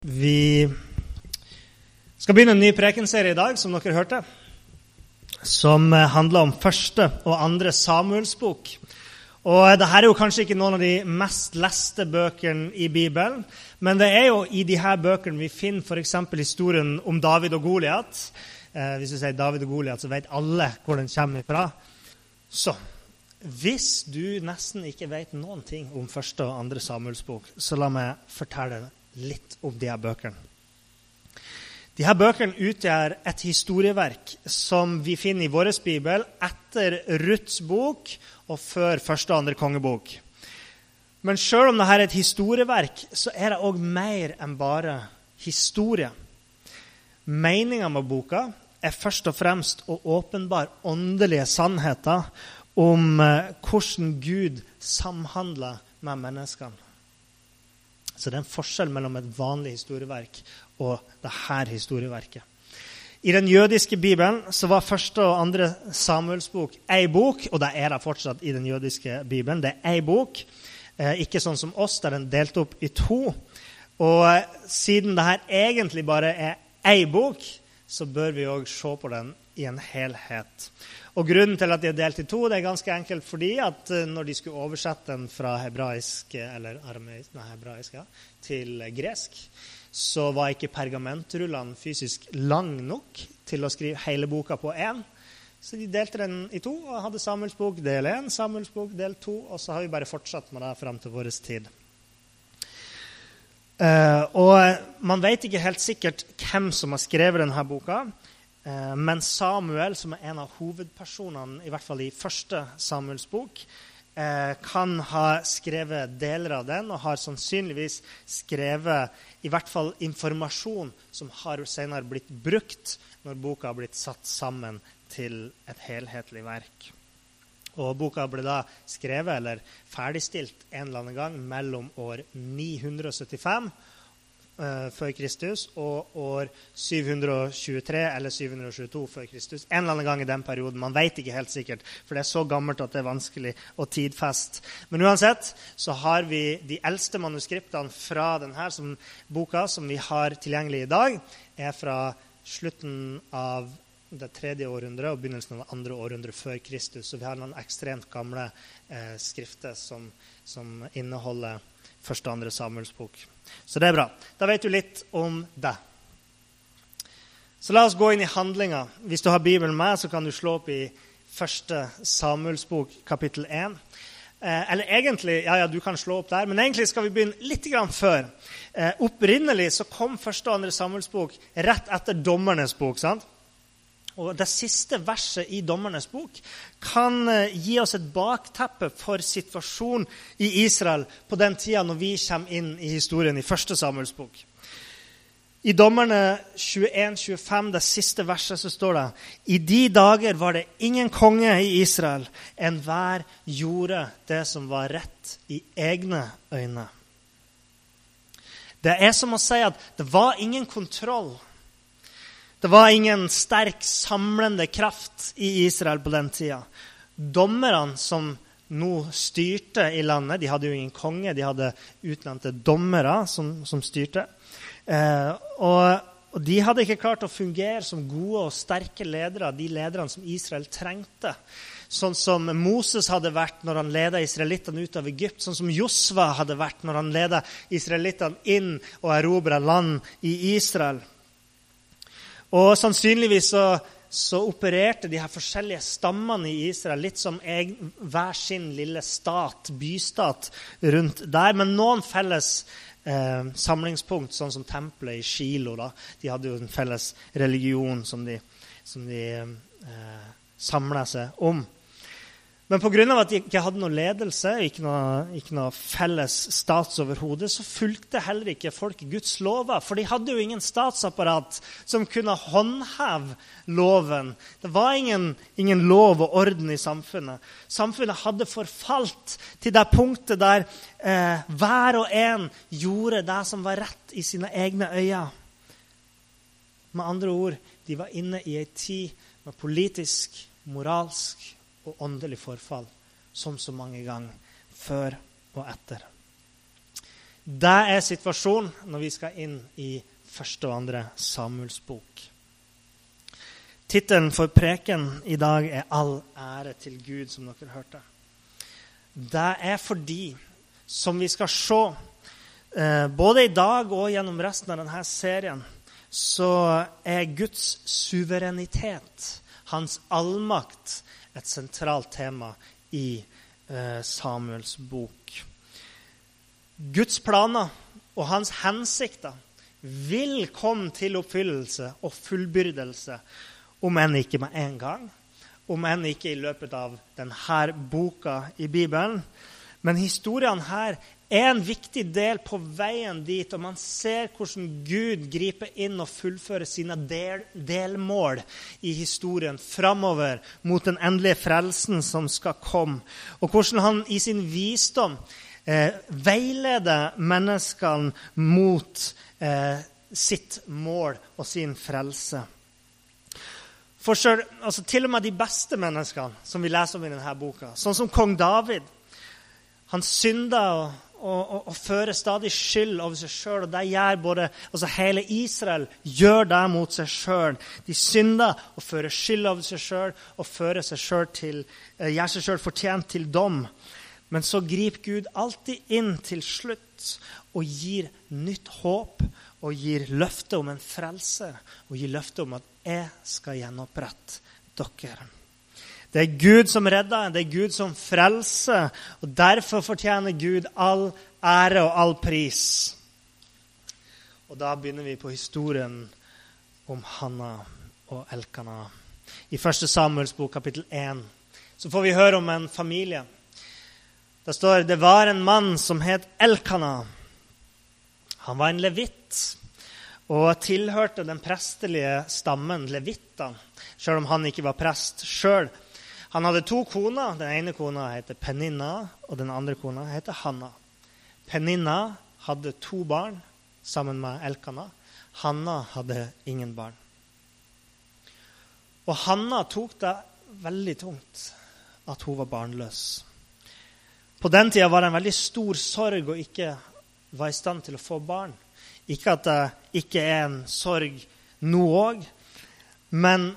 Vi skal begynne en ny prekenserie i dag, som dere hørte. Som handler om første og andre Samuels bok. Og Dette er jo kanskje ikke noen av de mest leste bøkene i Bibelen, men det er jo i her bøkene vi finner f.eks. historien om David og Goliat. Eh, hvis du sier David og Goliat, så vet alle hvor den kommer fra. Så hvis du nesten ikke vet noen ting om første og andre Samuels bok, så la meg fortelle deg litt om de her bøkene. De her bøkene utgjør et historieverk som vi finner i vår bibel etter Ruths bok og før første og andre kongebok. Men sjøl om dette er et historieverk, så er det òg mer enn bare historie. Meninga med boka er først og fremst å åpenbare åndelige sannheter om eh, hvordan Gud samhandler med menneskene. Så det er en forskjell mellom et vanlig historieverk og dette historieverket. I den jødiske bibelen så var første og andre Samuels bok ei bok, og det er det fortsatt i den jødiske bibelen. Det er ei bok, eh, ikke sånn som oss, der den er delt opp i to. Og siden siden dette egentlig bare er ei bok, så bør vi òg se på den i en helhet. Og Grunnen til at de er delt i to, det er ganske enkelt fordi at eh, når de skulle oversette den fra hebraisk, eller arameisk, nei, hebraisk ja, til gresk, så var ikke pergamentrullene fysisk lang nok til å skrive hele boka på én. Så de delte den i to og hadde Samuels bok del én, Samuelsbok del to, og så har vi bare fortsatt med det fram til vår tid. Uh, og Man vet ikke helt sikkert hvem som har skrevet denne boka. Eh, men Samuel, som er en av hovedpersonene i hvert fall i første Samuels bok, eh, kan ha skrevet deler av den, og har sannsynligvis skrevet i hvert fall informasjon som har senere blitt brukt når boka har blitt satt sammen til et helhetlig verk. Og Boka ble da skrevet eller ferdigstilt en eller annen gang mellom år 975 uh, før Kristus og år 723 eller 722 før Kristus. En eller annen gang i den perioden. Man vet ikke helt sikkert, for det er så gammelt at det er vanskelig å tidfeste. Men uansett så har vi de eldste manuskriptene fra denne som, boka som vi har tilgjengelig i dag, er fra slutten av det tredje århundret og begynnelsen av det andre århundret før Kristus. Så vi har noen ekstremt gamle eh, skrifter som, som inneholder første og andre Samuels bok. Så det er bra. Da vet du litt om det. Så la oss gå inn i handlinga. Hvis du har Bibelen med, så kan du slå opp i første Samuels bok, kapittel 1. Eh, eller egentlig, ja, ja, du kan slå opp der, men egentlig skal vi begynne litt før. Eh, opprinnelig så kom første og andre Samuels bok rett etter Dommernes bok. sant? Og Det siste verset i Dommernes bok kan eh, gi oss et bakteppe for situasjonen i Israel på den tida når vi kommer inn i historien i første Samuels bok. I Dommerne 21-25, det siste verset, så står det I de dager var det ingen konge i Israel. Enhver gjorde det som var rett i egne øyne. Det er som å si at det var ingen kontroll det var ingen sterk, samlende kraft i Israel på den tida. Dommerne som nå styrte i landet De hadde jo ingen konge, de hadde utnevnte dommere som, som styrte. Eh, og, og, de hadde ikke klart å fungere som gode og sterke ledere, de lederne som Israel trengte. Sånn som Moses hadde vært når han leda israelittene ut av Egypt. Sånn som Josva hadde vært når han leda israelittene inn og erobra land i Israel. Og sannsynligvis så, så, opererte de her forskjellige stammene i Israel litt som egen, hver sin lille stat, bystat, rundt der. Men noen felles eh, samlingspunkt, sånn som tempelet i Shilo. Da. De hadde jo en felles religion som de, som de eh, samla seg om. Men pga. at de ikke hadde noe ledelse, ikke noe, ikke noe felles statsoverhode, så fulgte heller ikke folk Guds lover. For de hadde jo ingen statsapparat som kunne håndheve loven. Det var ingen, ingen lov og orden i samfunnet. Samfunnet hadde forfalt til det punktet der eh, hver og en gjorde det som var rett i sine egne øyne. Med andre ord, de var inne i ei tid med politisk, moralsk og åndelig forfall, som så mange ganger før og etter. Det er situasjonen når vi skal inn i første og andre Samuels bok. Tittelen for preken i dag er 'All ære til Gud', som dere hørte. Det er fordi, som vi skal se, eh, både i dag og gjennom resten av denne serien, så er Guds suverenitet, hans allmakt, et sentralt tema i eh, Samuels bok. Guds planer og hans hensikter vil komme til oppfyllelse og fullbyrdelse, om enn ikke med en gang, om enn ikke i løpet av denne boka i Bibelen. Men historiene her er en viktig del på veien dit, og man ser hvordan Gud griper inn og fullfører sine del, delmål i historien framover mot den endelige frelsen som skal komme, og hvordan han i sin visdom eh, veileder menneskene mot eh, sitt mål og sin frelse. For selv, altså, Til og med de beste menneskene som vi leser om i denne boka, sånn som kong David, han synda og og, og, og fører stadig skyld over seg sjøl. Og det gjør både, altså hele Israel gjør det mot seg sjøl. De synder og fører skyld over seg sjøl og fører seg selv til, eh, gjør seg sjøl fortjent til dom. Men så griper Gud alltid inn til slutt og gir nytt håp og gir løfte om en frelse og gir løfte om at 'jeg skal gjenopprette dere'. Det er Gud som redder, det er Gud som frelser. og Derfor fortjener Gud all ære og all pris. Og da begynner vi på historien om Hanna og Elkana. I 1. Samuels bok, kapittel 1, så får vi høre om en familie. Det står det var en mann som het Elkana. Han var en levitt og tilhørte den prestelige stammen levittene, selv om han ikke var prest sjøl. Han hadde to koner. Den ene kona heter Peninna, og den andre kona heter Hanna. Peninna hadde to barn sammen med Elkana. Hanna hadde ingen barn. Og Hanna tok det veldig tungt at hun var barnløs. På den tida var det en veldig stor sorg å ikke være i stand til å få barn. Ikke at det ikke er en sorg nå òg, men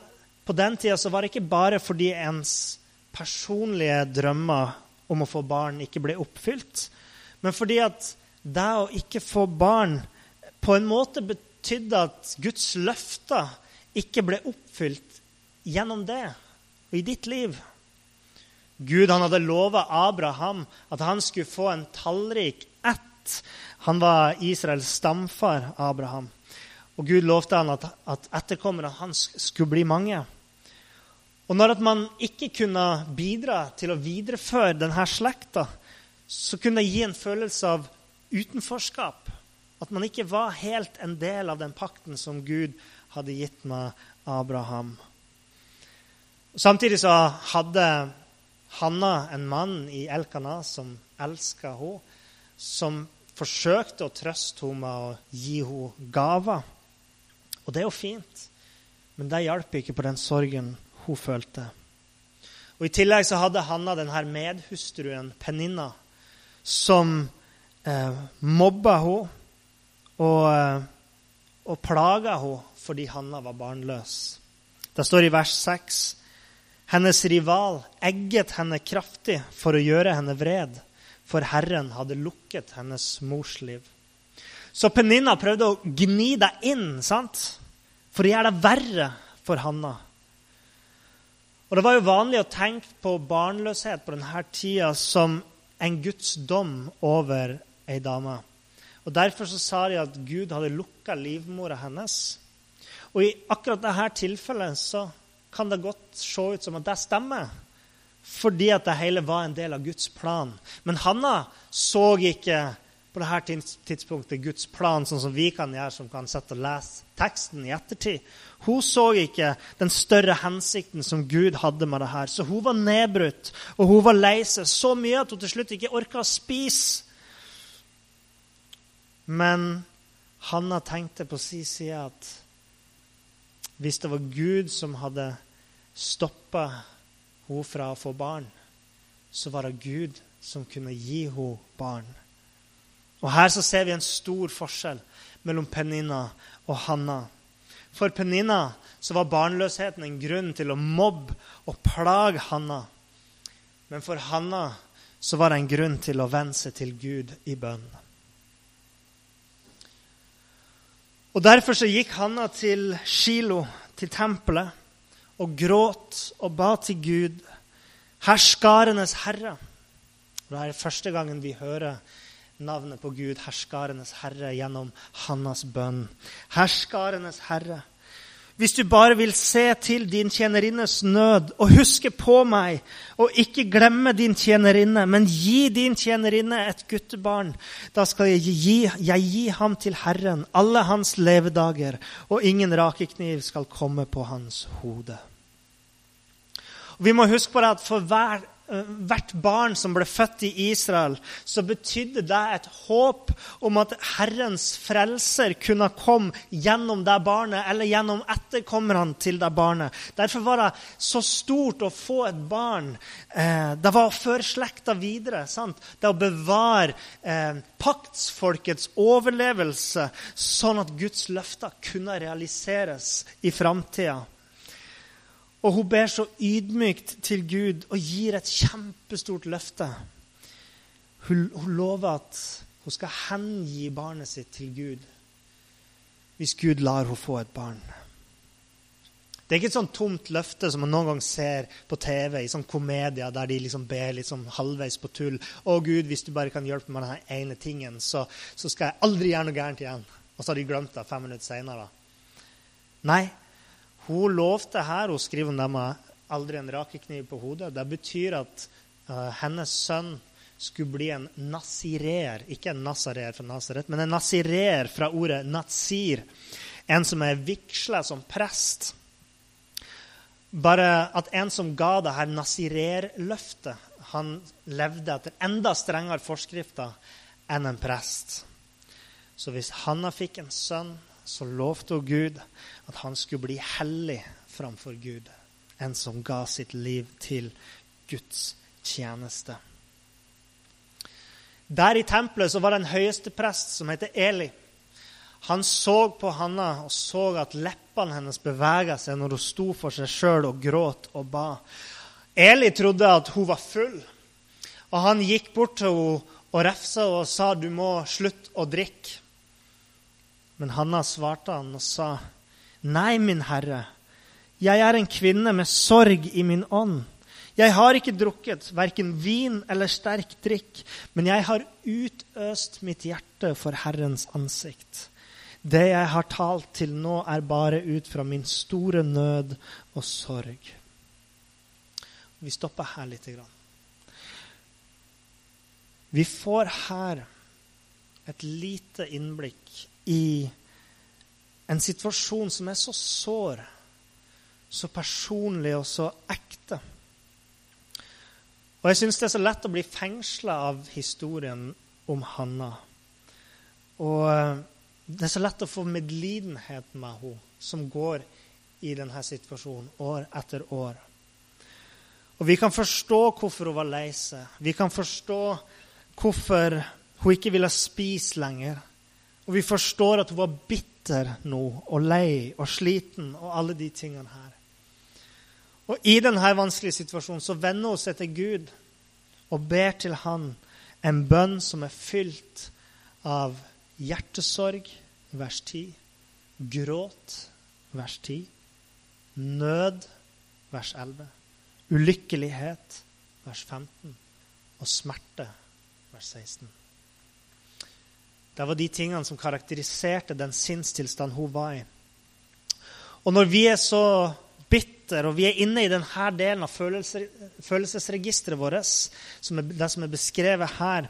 på den tida var det ikke bare fordi ens personlige drømmer om å få barn ikke ble oppfylt, men fordi at det å ikke få barn på en måte betydde at Guds løfter ikke ble oppfylt gjennom det og i ditt liv. Gud han hadde lova Abraham at han skulle få en tallrik ett. Han var Israels stamfar, Abraham. Og Gud lovte han at, at etterkommerne hans skulle bli mange. Og når man ikke kunne bidra til å videreføre denne slekta, så kunne det gi en følelse av utenforskap. At man ikke var helt en del av den pakten som Gud hadde gitt med Abraham. Samtidig så hadde Hanna en mann i Elkana som elska henne, som forsøkte å trøste henne med å gi henne gaver. Og det er jo fint, men det hjalp ikke på den sorgen hun følte. Og I tillegg så hadde Hanna denne medhustruen Peninna, som eh, mobba henne og, eh, og plaga henne fordi Hanna var barnløs. Det står i vers 6 hennes rival egget henne kraftig for å gjøre henne vred, for Herren hadde lukket hennes mors liv. Så Peninna prøvde å gni deg inn sant? for å gjøre det verre for Hanna. Og Det var jo vanlig å tenke på barnløshet på denne tida som en Guds dom over ei dame. Og Derfor så sa de at Gud hadde lukka livmora hennes. Og I akkurat dette tilfellet så kan det godt se ut som at det stemmer. fordi at det hele var en del av Guds plan. Men Hanna så ikke på dette tidspunktet Guds plan, sånn som vi kan gjøre, som kan sette og lese teksten i ettertid. Hun så ikke den større hensikten som Gud hadde med det her. Så hun var nedbrutt, og hun var lei seg så mye at hun til slutt ikke orka å spise. Men Hanna tenkte på si side at hvis det var Gud som hadde stoppa henne fra å få barn, så var det Gud som kunne gi henne barn. Og Her så ser vi en stor forskjell mellom Penina og Hanna. For Penina så var barnløsheten en grunn til å mobbe og plage Hanna. Men for Hanna så var det en grunn til å venne seg til Gud i bønn. Og Derfor så gikk Hanna til Shilo, til tempelet, og gråt og ba til Gud, herskarenes herre. Det er første gangen vi hører navnet på Gud, herskarenes herre, gjennom Hannas bønn. Herskarenes herre. Hvis du bare vil se til din tjenerinnes nød og huske på meg, og ikke glemme din tjenerinne, men gi din tjenerinne et guttebarn, da skal jeg gi, jeg gi ham til Herren alle hans levedager, og ingen rakekniv skal komme på hans hode. Vi må huske på det at for hver hvert barn som ble født i Israel, så betydde det et håp om at Herrens frelser kunne komme gjennom det barnet eller gjennom etterkommerne til det barnet. Derfor var det så stort å få et barn. Eh, det var å føre slekta videre. Sant? Det å bevare eh, paktsfolkets overlevelse, sånn at Guds løfter kunne realiseres i framtida. Og hun ber så ydmykt til Gud og gir et kjempestort løfte. Hun, hun lover at hun skal hengi barnet sitt til Gud hvis Gud lar henne få et barn. Det er ikke et sånn tomt løfte som man noen gang ser på TV i sånn komedier der de liksom ber sånn halvveis på tull. 'Å, Gud, hvis du bare kan hjelpe meg med denne ene tingen, så, så skal jeg aldri gjøre noe gærent igjen.' Og så har de glemt det fem minutter seinere. Nei, hun lovte her Hun skriver om det med aldri en rakekniv på hodet. Det betyr at uh, hennes sønn skulle bli en nasirer. Ikke en nasarer fra Nasaret, men en nasirer fra ordet nazir. En som er vigsla som prest. Bare at en som ga det her nasirerløftet, han levde etter enda strengere forskrifter enn en prest. Så hvis Hanna fikk en sønn så lovte hun Gud at han skulle bli hellig framfor Gud. En som ga sitt liv til Guds tjeneste. Der i tempelet så var det en høyeste prest som heter Eli. Han så på Hanna og så at leppene hennes bevega seg når hun sto for seg sjøl og gråt og ba. Eli trodde at hun var full, og han gikk bort til henne og refsa og sa du må slutte å drikke. Men Hanna svarte han og sa, Nei, min herre, jeg er en kvinne med sorg i min ånd. Jeg har ikke drukket verken vin eller sterk drikk, men jeg har utøst mitt hjerte for Herrens ansikt. Det jeg har talt til nå, er bare ut fra min store nød og sorg. Vi stopper her litt. Vi får her et lite innblikk i en situasjon som er så sår, så personlig og så ekte. Og jeg syns det er så lett å bli fengsla av historien om Hanna. Og eh, det er så lett å få medlidenhet med henne som går i denne situasjonen år etter år. Og vi kan forstå hvorfor hun var lei seg. Vi kan forstå hvorfor hun ikke ville spise lenger. Og vi forstår at hun var bitter nå og lei og sliten og alle de tingene her. Og i denne vanskelige situasjonen så vender hun seg til Gud og ber til Han en bønn som er fylt av hjertesorg, vers 10, gråt, vers 10, nød, vers 11, ulykkelighet, vers 15, og smerte, vers 16. Det var de tingene som karakteriserte den sinnstilstand hun var i. Og når vi er så bitter, og vi er inne i denne delen av følelser, følelsesregisteret vårt, som er, det som er beskrevet her,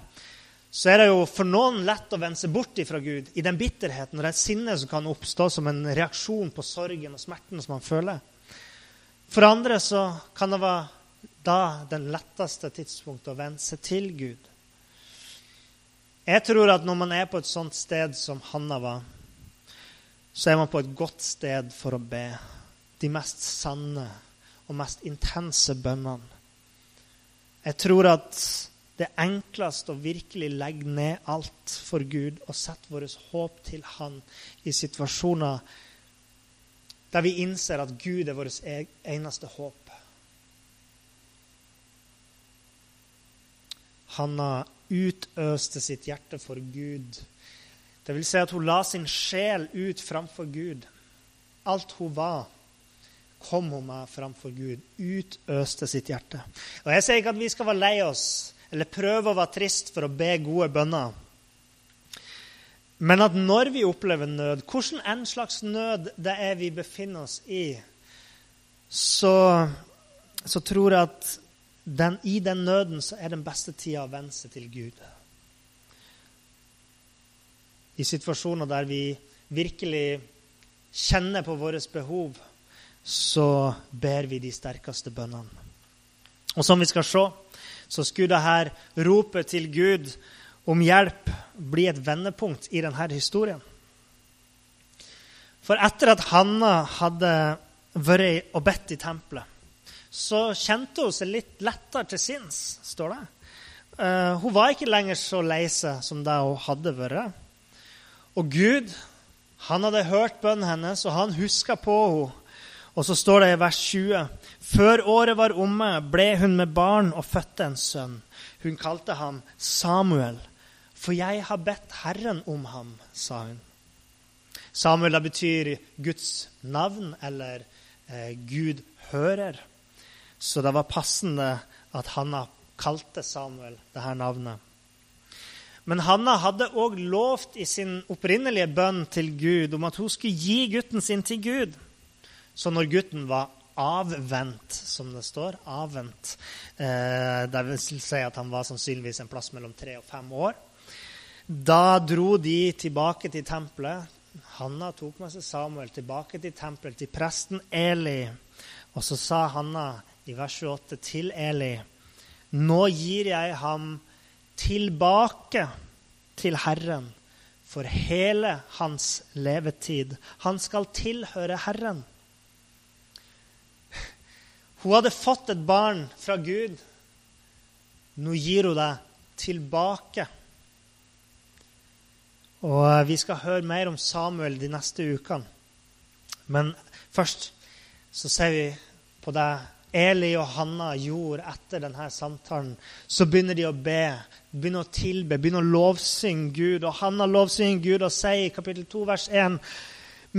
så er det jo for noen lett å vende seg bort fra Gud i den bitterheten og det sinnet som kan oppstå som en reaksjon på sorgen og smerten som man føler. For andre så kan det være da den letteste tidspunktet å vende seg til Gud. Jeg tror at når man er på et sånt sted som Hanna var, så er man på et godt sted for å be de mest sanne og mest intense bønnene. Jeg tror at det er enklest å virkelig legge ned alt for Gud og sette vårt håp til Han i situasjoner der vi innser at Gud er vårt e- eneste håp. Hanna utøste sitt hjerte for Gud. Det vil si at hun la sin sjel ut framfor Gud. Alt hun var, kom hun med framfor Gud. Utøste sitt hjerte. Og Jeg sier ikke at vi skal være lei oss eller prøve å være trist for å be gode bønner. Men at når vi opplever nød, hvordan en slags nød det er vi befinner oss i, så, så tror jeg at den, i den nøden så er den beste tida å venne seg til Gud. I situasjoner der vi virkelig kjenner på våre behov, så ber vi de sterkeste bønnene. Og som vi skal se, så skulle dette ropet til Gud om hjelp bli et vendepunkt i denne historien. For etter at Hanna hadde vært og bedt i tempelet, så kjente hun seg litt lettere til sinns, står det. Uh, hun var ikke lenger så lei seg som det hun hadde vært. Og Gud han hadde hørt bønnen hennes, og han huska på henne. Og så står det i vers 20.: Før året var omme, ble hun med barn og fødte en sønn. Hun kalte ham Samuel, for jeg har bedt Herren om ham, sa hun. Samuel det betyr Guds navn, eller eh, Gud hører. Så det var passende at Hanna kalte Samuel det her navnet. Men Hanna hadde òg lovt i sin opprinnelige bønn til Gud om at hun skulle gi gutten sin til Gud. Så når gutten var avvent, som det står, avvent eh, Det vil si at han var sannsynligvis en plass mellom tre og fem år. Da dro de tilbake til tempelet. Hanna tok med seg Samuel tilbake til tempelet, til presten Eli. Og så sa Hanna i vers 28 til Eli. Nå gir jeg ham tilbake til Herren for hele hans levetid. Han skal tilhøre Herren. Hun hadde fått et barn fra Gud. Nå gir hun det tilbake. Og Vi skal høre mer om Samuel de neste ukene. Men først så ser vi på det Eli og Hanna gjorde etter denne samtalen, så begynner de å be, begynner å tilbe, begynner å lovsynge Gud. Og Hanna lovsynger Gud og sier i kapittel 2, vers 1.: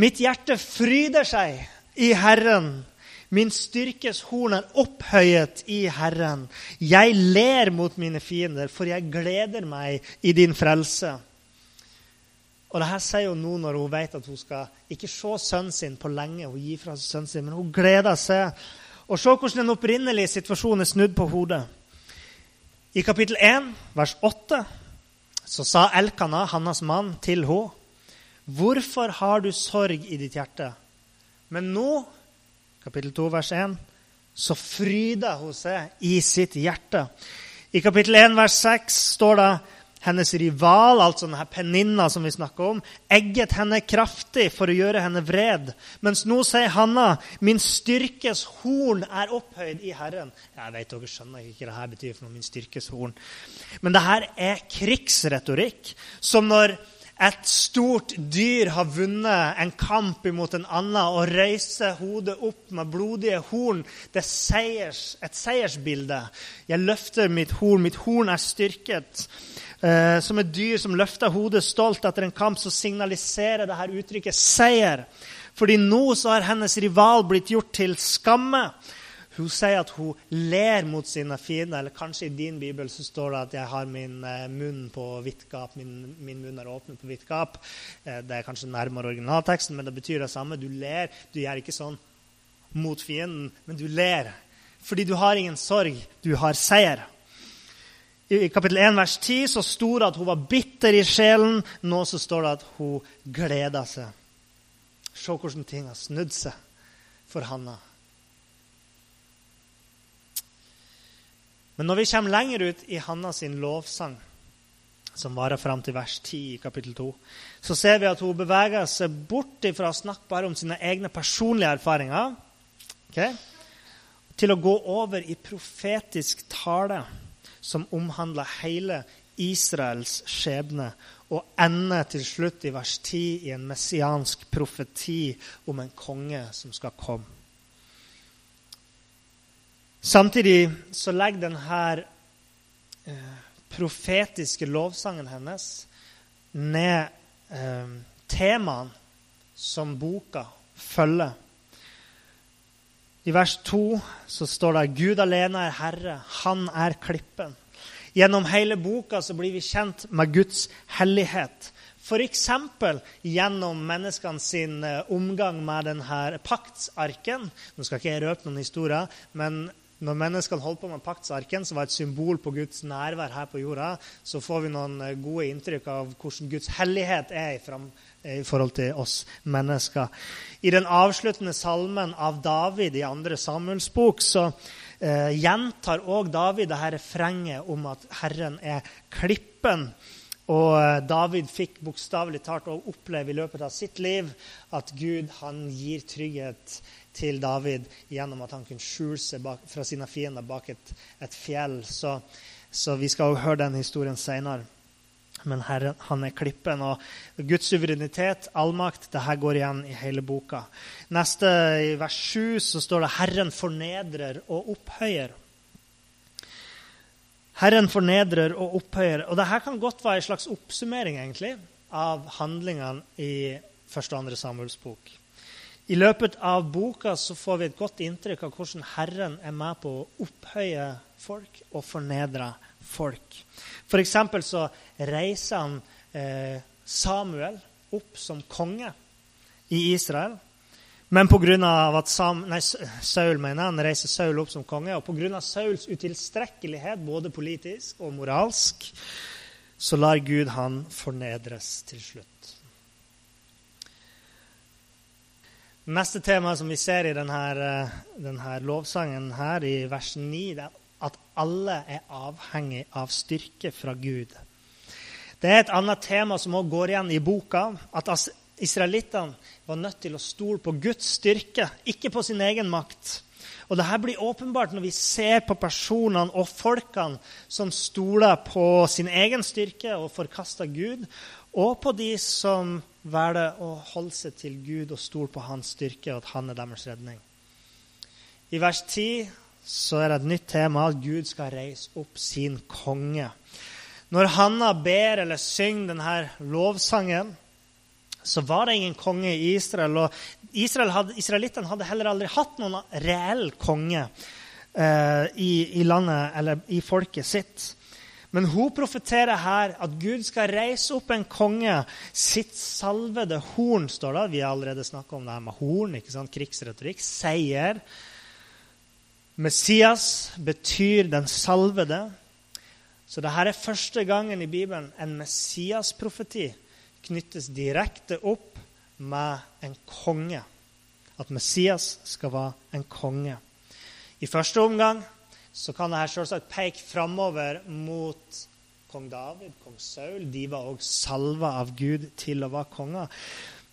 Mitt hjerte fryder seg i Herren. Min styrkes horn er opphøyet i Herren. Jeg ler mot mine fiender, for jeg gleder meg i din frelse. Og det her sier hun nå når hun vet at hun skal ikke se sønnen sin på lenge. Hun gir fra seg sønnen sin, men hun gleder seg og se hvordan den opprinnelige situasjonen er snudd på hodet. I kapittel 1, vers 8, så sa Elkana, hans mann, til henne, 'Hvorfor har du sorg i ditt hjerte?' Men nå, kapittel 2, vers 1, så fryder hun seg i sitt hjerte. I kapittel 1, vers 6 står det hennes rival, altså denne peninna som vi snakker om, egget henne kraftig for å gjøre henne vred. Mens nå sier Hanna, 'Min styrkes horn er opphøyd i Herren'. Jeg vet dere skjønner ikke hva det her betyr for noe, min styrkes horn. Men det her er krigsretorikk. Som når et stort dyr har vunnet en kamp imot en annen og reiser hodet opp med blodige horn. Det er seiers, et seiersbilde. Jeg løfter mitt horn. Mitt horn er styrket. Eh, som et dyr som løfter hodet stolt etter en kamp, så signaliserer dette uttrykket seier. Fordi nå så har hennes rival blitt gjort til skamme. Hun sier at hun ler mot sine fiender. Eller kanskje i din bibel så står det at 'jeg har min eh, munn på vidt gap'. Min, min, munn er åpnet på vidt gap. Eh, det er kanskje nærmere originalteksten, men det betyr det samme. Du ler. Du gjør ikke sånn. mot fienden, men du ler. Fordi du har ingen sorg, du har seier. I kapittel 1, vers 10 så sto det at hun var bitter i sjelen. Nå så står det at hun gleda seg. Se hvordan ting har snudd seg for Hanna. Men når vi kommer lenger ut i Hanna sin lovsang, som varer fram til vers 10 i kapittel 2, så ser vi at hun beveger seg bort fra å snakke bare om sine egne personlige erfaringer okay, til å gå over i profetisk tale som omhandler hele Israels skjebne, og ender til slutt i vers 10 i en messiansk profeti om en konge som skal komme. Samtidig så legger denne eh, profetiske lovsangen hennes ned eh, temaene som boka følger. I vers 2 så står det Gud alene er Herre, Han er klippen. Gjennom hele boka så blir vi kjent med Guds hellighet. F.eks. gjennom menneskene sin eh, omgang med denne paktsarken. Nå skal ikke jeg røpe noen historier, men når menneskene holdt på med paktsarken, som var et symbol på Guds nærvær her på jorda, så får vi noen eh, gode inntrykk av hvordan Guds hellighet er i fram, i forhold til oss mennesker. I den avsluttende salmen av David i andre Samuels bok så eh, gjentar òg David dette refrenget om at Herren er klippen. Og eh, David fikk bokstavelig talt å oppleve i løpet av sitt liv at Gud han gir trygghet til David gjennom at han kunne skjule seg bak, fra sine fiender bak et, et fjell. Så, så, vi skal også høre den historien seinere men Herren, han er klippen. Og Guds suverenitet, allmakt, det her går igjen i hele boka. Neste, I vers 7 så står det 'Herren fornedrer og opphøyer'. Herren fornedrer og opphøyer. Og dette kan godt være en slags oppsummering egentlig, av handlingene i første og andre Samuels bok. I løpet av boka så får vi et godt inntrykk av hvordan Herren er med på å opphøye folk og fornedre folk. F.eks. så reiser han eh, Samuel opp som konge i Israel. Men pga. at Sam, nei, Saul mener han reiser Saul opp som konge, og pga. Sauls utilstrekkelighet både politisk og moralsk, så lar Gud han fornedres til slutt. Neste tema som vi ser i denne, eh, denne lovsangen her i vers 9, det er at alle er avhengig av styrke fra Gud. Det er et annet tema som også går igjen i boka. At israelittene var nødt til å stole på Guds styrke, ikke på sin egen makt. Og Dette blir åpenbart når vi ser på personene og folkene som stoler på sin egen styrke og forkaster Gud, og på de som velger å holde seg til Gud og stole på hans styrke, og at han er deres redning. I vers 10 så er det et nytt tema at Gud skal reise opp sin konge. Når Hanna ber eller synger denne lovsangen, så var det ingen konge i Israel. Og Israel hadde, Israelittene hadde heller aldri hatt noen reell konge eh, i, i, landet eller i folket sitt. Men hun profeterer her at Gud skal reise opp en konge. Sitt salvede horn, står det. Vi har allerede snakka om det her med horn. ikke sant? Krigsretorikk. Seier. Messias betyr den salvede. Så dette er første gangen i Bibelen en Messias-profeti knyttes direkte opp med en konge. At Messias skal være en konge. I første omgang så kan dette selvsagt peke framover mot kong David, kong Saul. De var òg salva av Gud til å være konger.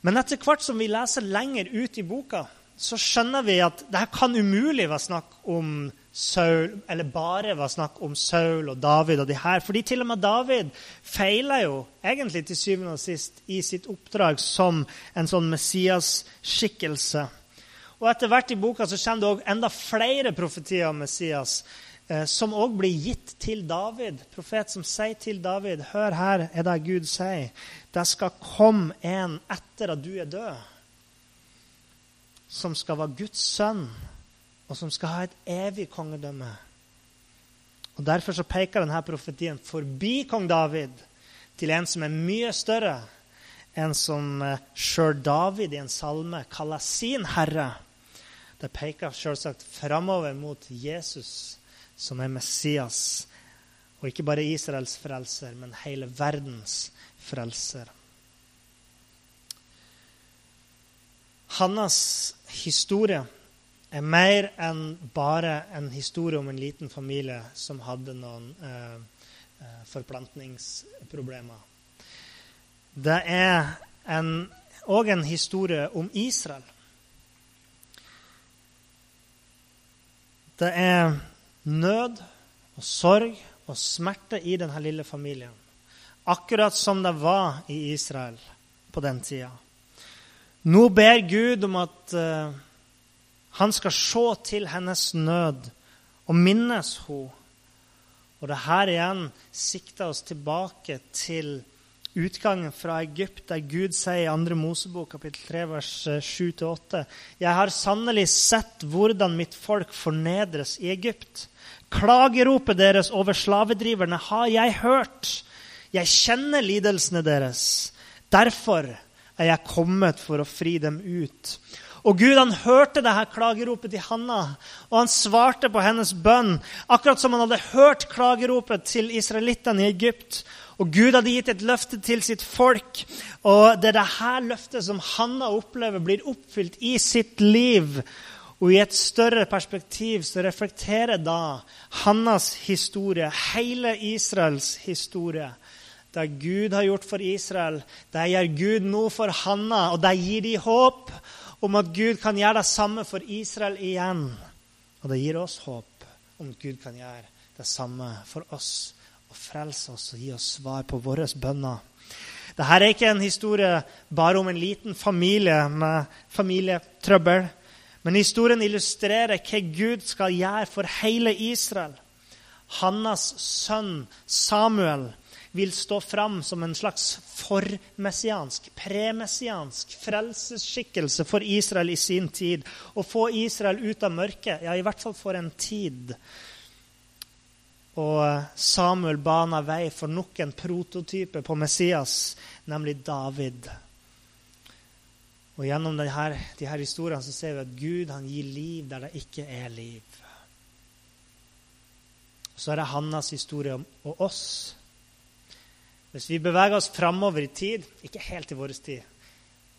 Men etter hvert som vi leser lenger ut i boka, så skjønner vi at det kan umulig være snakk om Saul, eller bare være snakk om Saul og David og de her. Fordi til og med David feiler jo egentlig til syvende og sist i sitt oppdrag som en sånn Messias-skikkelse. Og etter hvert i boka så kommer det også enda flere profetier om Messias eh, som òg blir gitt til David. Profet som sier til David, hør her er det Gud sier. Det skal komme en etter at du er død som skal være Guds sønn, og som skal ha et evig kongedømme. Og Derfor så peker denne profetien forbi kong David til en som er mye større, en som eh, sjøl David i en salme kaller sin herre. Det peker selvsagt framover mot Jesus, som er Messias. Og ikke bare Israels frelser, men hele verdens frelser. Hannas historie er mer enn bare en historie om en liten familie som hadde noen eh, eh forplantningsproblemer. Det er òg en, en historie om Israel. Det er nød og sorg og smerte i denne lille familien. Akkurat som det var i Israel på den tida. Nå ber Gud om at uh, han skal se til hennes nød og minnes henne. Og det her igjen sikter oss tilbake til utgangen fra Egypt, der Gud sier i 2. Mosebok kapittel 3, vers 7-8.: Jeg har sannelig sett hvordan mitt folk fornedres i Egypt. Klageropet deres over slavedriverne har jeg hørt. Jeg kjenner lidelsene deres. Derfor er jeg kommet for å fri dem ut. Og Gud han hørte det her klageropet til Hanna, og han svarte på hennes bønn. Akkurat som han hadde hørt klageropet til israelittene i Egypt. Og Gud hadde gitt et løfte til sitt folk. Og det er dette løftet som Hanna opplever, blir oppfylt i sitt liv. Og i et større perspektiv så reflekterer da Hannas historie, hele Israels historie, det Gud har gjort for Israel, det gjør Gud nå for Hanna, og det gir de håp om at Gud kan gjøre det samme for Israel igjen. Og det gir oss håp om at Gud kan gjøre det samme for oss og frelse oss og gi oss svar på våre bønner. Dette er ikke en historie bare om en liten familie med familietrøbbel. Men historien illustrerer hva Gud skal gjøre for hele Israel. Hannas sønn Samuel vil stå fram som en slags formessiansk, premessiansk frelsesskikkelse for Israel i sin tid. Og få Israel ut av mørket, ja, i hvert fall for en tid. Og Samuel bana vei for nok en prototype på Messias, nemlig David. Og Gjennom denne, de her historiene så ser vi at Gud han gir liv der det ikke er liv. Så er det Hannas historie om og oss hvis vi beveger oss framover i tid, ikke helt til vår tid,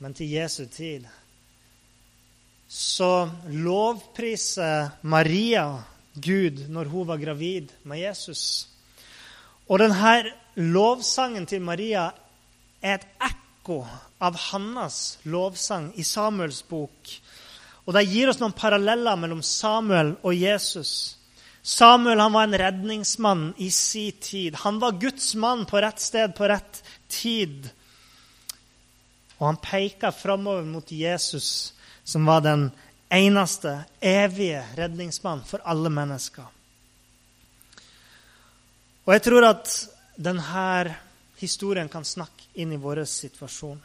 men til Jesu tid, så lovpriser Maria Gud når hun var gravid med Jesus. Og denne lovsangen til Maria er et ekko av Hannas lovsang i Samuels bok. Og det gir oss noen paralleller mellom Samuel og Jesus. Samuel han var en redningsmann i sin tid. Han var Guds mann på rett sted på rett tid. Og han peka framover mot Jesus, som var den eneste evige redningsmann for alle mennesker. Og jeg tror at denne historien kan snakke inn i vår situasjon.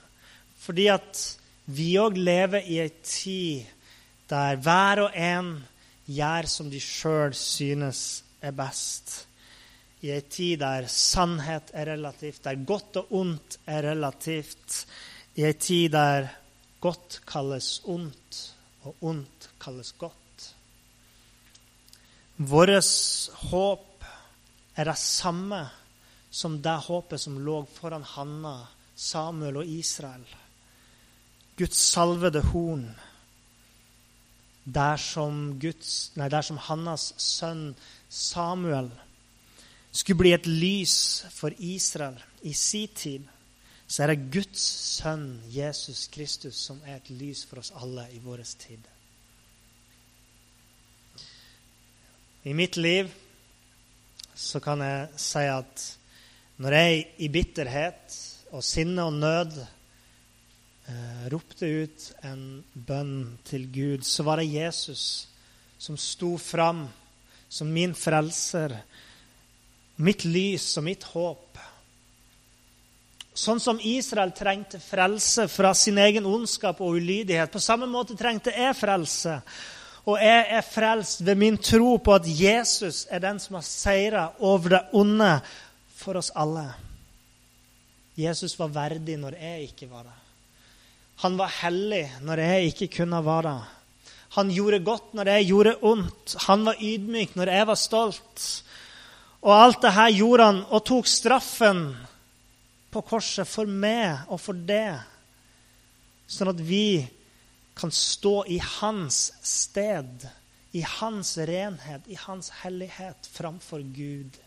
Fordi at vi òg lever i ei tid der hver og en gjør som de sjøl synes er best. I ei tid der sannhet er relativt, der godt og ondt er relativt. I ei tid der godt kalles ondt, og ondt kalles godt. Vårt håp er det samme som det håpet som lå foran Hanna, Samuel og Israel. Guds salvede horn dersom, Guds, nei, dersom Hannas sønn Samuel skulle bli et lys for Israel i sin tid, så er det Guds sønn Jesus Kristus som er et lys for oss alle i vår tid. I mitt liv så kan jeg si at når jeg i bitterhet og sinne og nød eh, ropte ut en bønn til Gud, så var det Jesus som sto fram som min frelser, mitt lys og mitt håp. Sånn som Israel trengte frelse fra sin egen ondskap og ulydighet, på samme måte trengte jeg frelse. Og jeg er frelst ved min tro på at Jesus er den som har seira over det onde for oss alle. Jesus var verdig når jeg ikke var det. Han var hellig når jeg ikke kunne være det. Han gjorde godt når jeg gjorde ondt. Han var ydmyk når jeg var stolt. Og alt det her gjorde han og tok straffen på korset for meg og for det. Sånn at vi kan stå i hans sted, i hans renhet, i hans hellighet framfor Gud.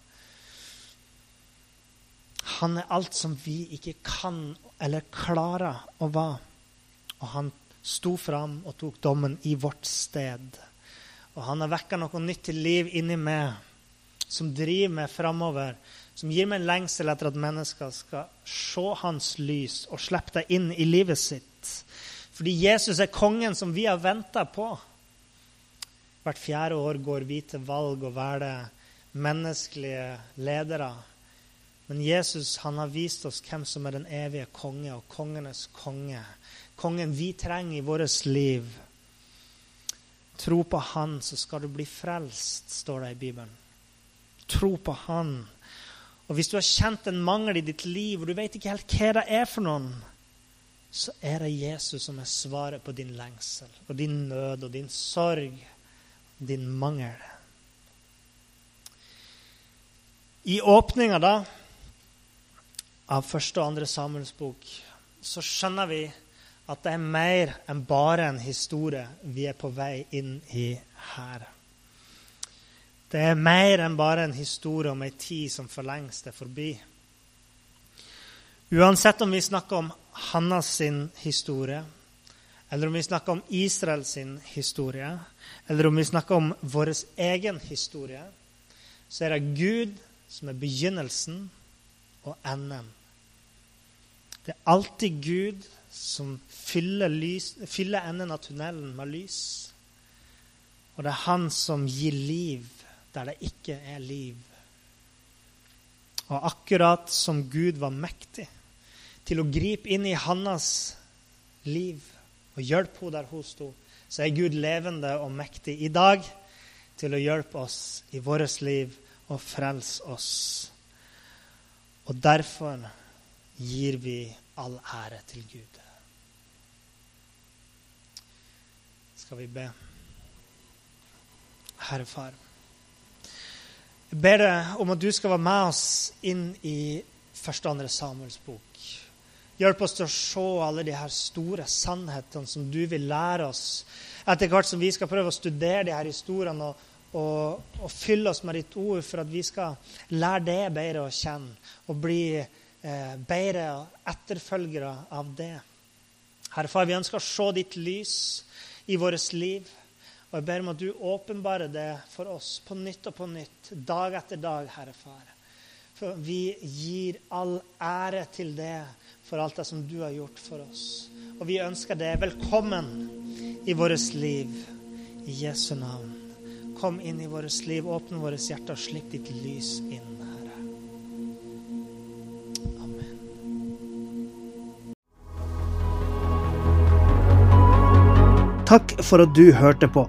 Han er alt som vi ikke kan eller klarer å være. Og han sto fram og tok dommen i vårt sted. Og han har vekka noe nytt til liv inni meg, som driver meg framover. Som gir meg en lengsel etter at mennesker skal se hans lys og slippe det inn i livet sitt. Fordi Jesus er kongen som vi har venta på. Hvert fjerde år går vi til valg og velger menneskelige ledere. Men Jesus han har vist oss hvem som er den evige konge og kongenes konge. Kongen vi trenger i vårt liv. Tro på Han, så skal du bli frelst, står det i Bibelen. Tro på Han. Og Hvis du har kjent en mangel i ditt liv, og du vet ikke helt hva det er for noen, så er det Jesus som er svaret på din lengsel og din nød og din sorg, din mangel. I åpninga, av første og andre Samuels bok, så skjønner vi at det er mer enn bare en historie vi er på vei inn i her. Det er mer enn bare en historie om ei tid som for lengst er forbi. Uansett om vi snakker om Hannas sin historie, eller om vi snakker om Israels historie, eller om vi snakker om vår egen historie, så er det Gud som er begynnelsen og enden det er alltid Gud som fyller, lys, fyller enden av tunnelen med lys. Og det er Han som gir liv der det ikke er liv. Og akkurat som Gud var mektig til å gripe inn i Hannas liv og hjelpe henne der hun sto, så er Gud levende og mektig i dag til å hjelpe oss i vårt liv og frelse oss. Og derfor gir vi all ære til Gud. Skal vi be? Herre Far. Jeg ber deg om at du skal være med oss inn i første og andre Samuels bok. Hjelp oss til å se alle de her store sannhetene som du vil lære oss, etter hvert som vi skal prøve å studere de her historiene og, og, og fylle oss med ditt ord for at vi skal lære det bedre å kjenne og bli eh, bedre etterfølgere av det. Herre Far, vi ønsker å se ditt lys i vårt liv. Og jeg ber om at du åpenbarer det for oss på nytt og på nytt, dag etter dag, Herre Far. For vi gir all ære til det for alt det som du har gjort for oss. Og vi ønsker det velkommen i vårt liv. I Jesu navn. Kom inn i vårt liv, åpne våre hjerter og slipp ditt lys inn. Herre. Amen. Takk for at du hørte på.